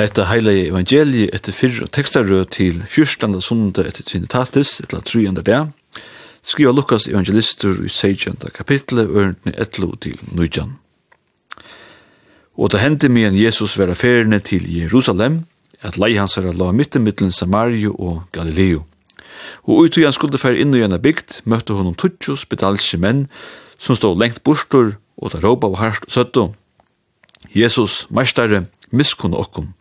Hetta heila evangelie etter fyrr og tekstarø til 14. sundag etter Trinitatis, etla 3. der. skriva Lukas evangelistur i 16. kapitlet, ørentene 11 til 19. Og det hendte med en Jesus vera ferne til Jerusalem, at lei hans er la mitten Samario og Galileo. Og ut han skulle fære inn i en bygd, møtte hun om tutsi spedalske menn, som stod lengt bostor og der råpa var harst og søtto. Jesus, meistare, miskunne okkom.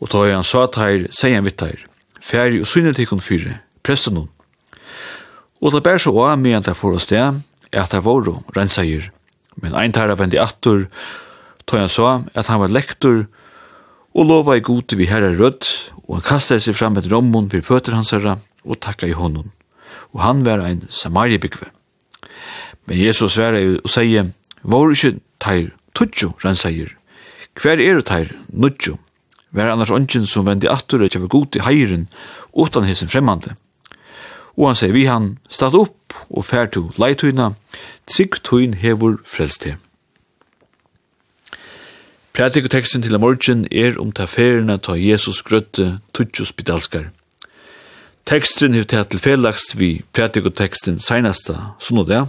Og da han sa teir, sier han vitt teir, færre og syne tikkun fyre, presten hon. Og det bær så av medan der for oss det, er at der våro, renseier. Men ein tæra vendi attur, tog han sa at han var lektor, og lova i gode vi herre rødt, og han kastet seg fram et rommon for føtter hans herre, og takka i honom. Og han var ein samariebygve. Men Jesus sverre og sier, var ikke teir, tutsjo, renseier. Hver er teir, nudjo, var annars ongen som vendi attur og var god i heiren utan hisen fremmande. Og han sier, vi han stad opp og fær to leituina, trygg tuin hevur frelst til. Prædikoteksten til morgen er om ta ferina ta Jesus grøtte tutjo spedalskar. Teksten hevur tæt til felagst vi prædikoteksten seinasta ta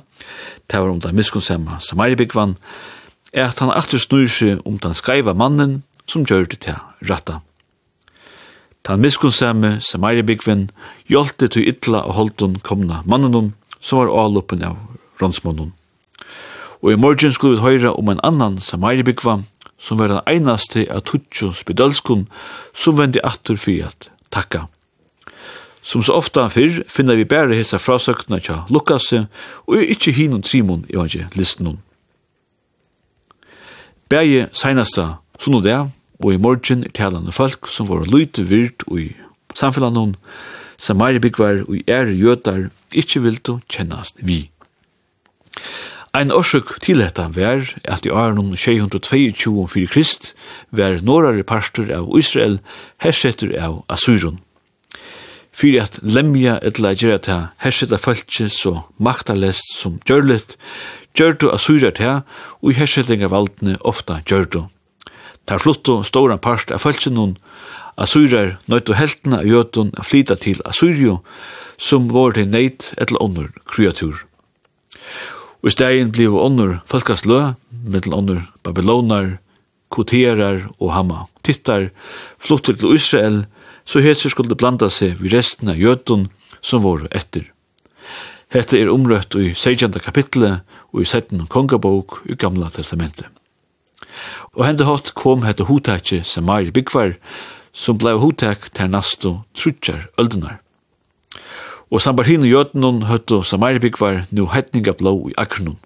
tævar um ta miskunnsamma samaribikvann, er at han aftur snur seg om den skreiva mannen som gjør det til ratta. Tan miskunnsamme Samaria-byggven til ytla og holdun komna mannen som var avluppen av rånsmånen. Og i morgen skulle vi høyre om en annan Samaria-byggva som var den einaste av Tutsjo Spidalskun som vendi atur fyrir at takka. Som så ofta fyrr finner vi bære hessa frasøkna tja Lukas og ikkje hinun trimon i vanje listen Bæje seinasta Så nå det, og i morgen er talende folk som var lyte virt og i samfunnet byggvar og ære jötar ikkje vildu kjennast vi. Ein orsøk til dette var at i åren 622 fyrir krist var norare parster av Israel hersetter av Assyrun. Fyrir at lemja etla gjerra ta hersetta fölkje så maktalest som gjørlet, gjørdu Assyra ta og i hersettinga valdne ofta gjørtu. Tar flutto stóran part av fölksinun, Assyrar nøytu heltena av jötun a flyta til Assyrio, som var til neit etla onnur kreatur. Og i stegin bliv onnur fölkas lø, mittel onnur babylonar, koterar og hamma tittar, fluttir til Israel, så hetsur skulle blanda seg vid resten av jötun som var etter. Hette er omrøtt i 16. kapitlet og i 17. kongabok i Gamla testamentet. Og hende hatt kom hette hotakje Samaria byggvar, som blei hotak til nasto trutjar öldunar. Og sambar hinn og jötnun høttu Samaria byggvar nu hetninga blå i akronun.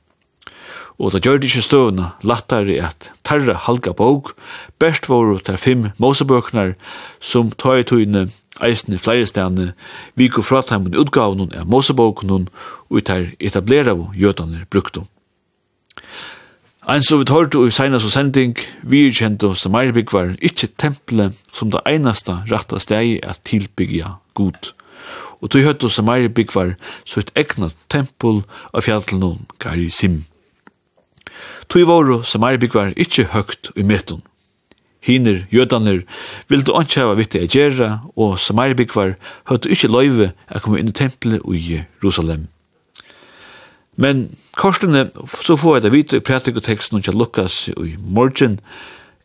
Og det gjør det ikke støvende lattare at tarra halga bók, best voru tar fimm mosebøknar som tøy tøyne eisne flere stedene viko fratheimen utgavnun av mosebøknun og tar etablera jötane bruktum. Ein so vi tårte og senast og sending, vi er kjent og Samaribik var ikkje tempelet som det einasta ratta steg er tilbyggja god. Og tog høyt og Samaribik var så et egna tempel av fjallnån Garisim. Tog var og Samaribik var ikkje høgt i metun. Hiner, jötanir vildu ikke hava vitt jeg gjerra, og Samaribik var høyt ikkje løyve a komme inn i tempelet i Jerusalem. Men korsene, så får jeg det vite i pratikoteksten og Lukas i morgen,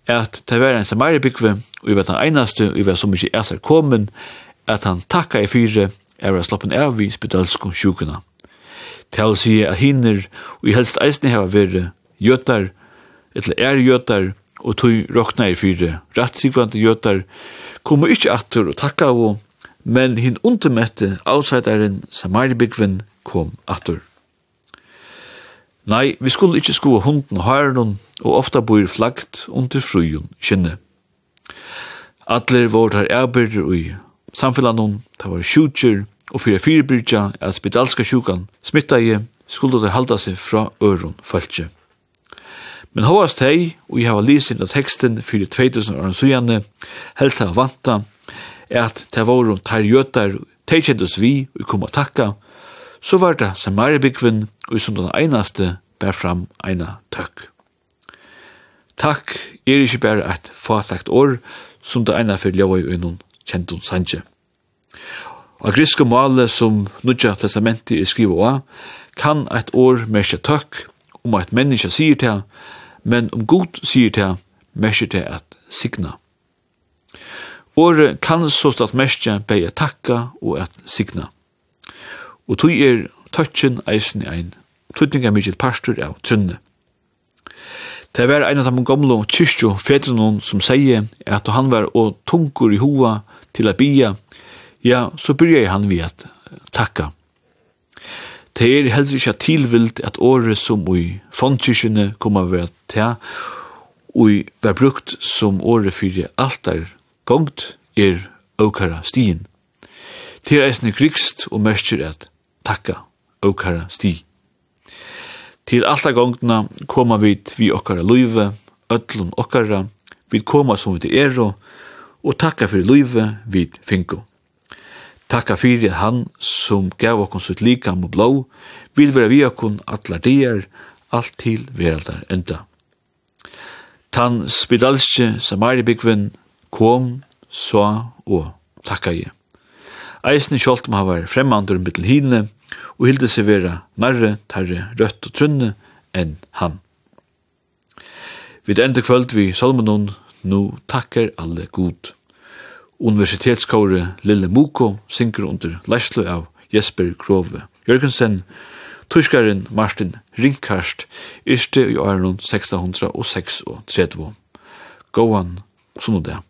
at det var en samaribikve, og jeg vet han einaste, og jeg vet så mykje æsar komen, at han takka i fyre, er å slappen av i spedalsko sjukuna. å si at hinner, og i helst eisne heva vært jötar, eller er jötar, og tog rokna i fyre, rettsikvante jötar, kommer ikkje atur og takka av, men hinn undermette, outsideren, samaribikven, kom atur. Nei, vi skulle ikkje skoa hunden haren og ofta bor flagt under frujon kynne. Atler vår her erbyrder ui samfellan ta var sjutjer og fyrir fyrirbyrja at spedalska sjukan smitta i skulle det halda seg fra øron fölkje. Men hovast hei, og jeg har lysin av teksten fyrir 2000 år sujane, helst av vanta, er at det var om tar jötar, teikjendus vi, og kom a takka, så var det Samaribikven, og som den einaste bær fram eina tøkk. Takk er ikkje bare et fatlagt år, som det eina fyrir ljøy og innan kjentun sanje. Og griske male som nudja testamenti er skriva av, kan eit år merkja tøkk om eit menneska sier til, men om god sier til, merkja til at signa. Året kan så stått merkja bei at takka og at signa og tog er tøtjen eisen i ein, tøtninga mykje pastor av trunne. Det var en av de gamle kyrkjo fedrene som sier at han var og tungur i hoa til å bia, ja, så byrja han vi at takka. Det er heller ikke tilvilt at året som i fondkyrkjene kom å være til, og var brukt som året fyrir altar gongt er aukara stien. Til eisne krigst og mersker at takka okkara sti. Til allta gongna koma vit vi okkara luive, öllum okkara, vit koma som vi er og takka fyrir luive vit finko. Takka fyrir han som gav okkon sutt likam og blå, vil vera vi okkon allar dier, alt til veraldar enda. Tan spidalske samaribikvin kom, så og takka jeg. Eisne kjolt ma var fremmandur mittel hinne, og hilde seg vera narre, tarre, rødt og trunne enn han. Vi enda kvöld vi salmenon, nu takkar alle god. Universitetskåre Lille Moko synker under leislo av Jesper Krove Jørgensen, Tyskaren Martin Rinkast, yrste i åren 1636. Gåan, sunnudag.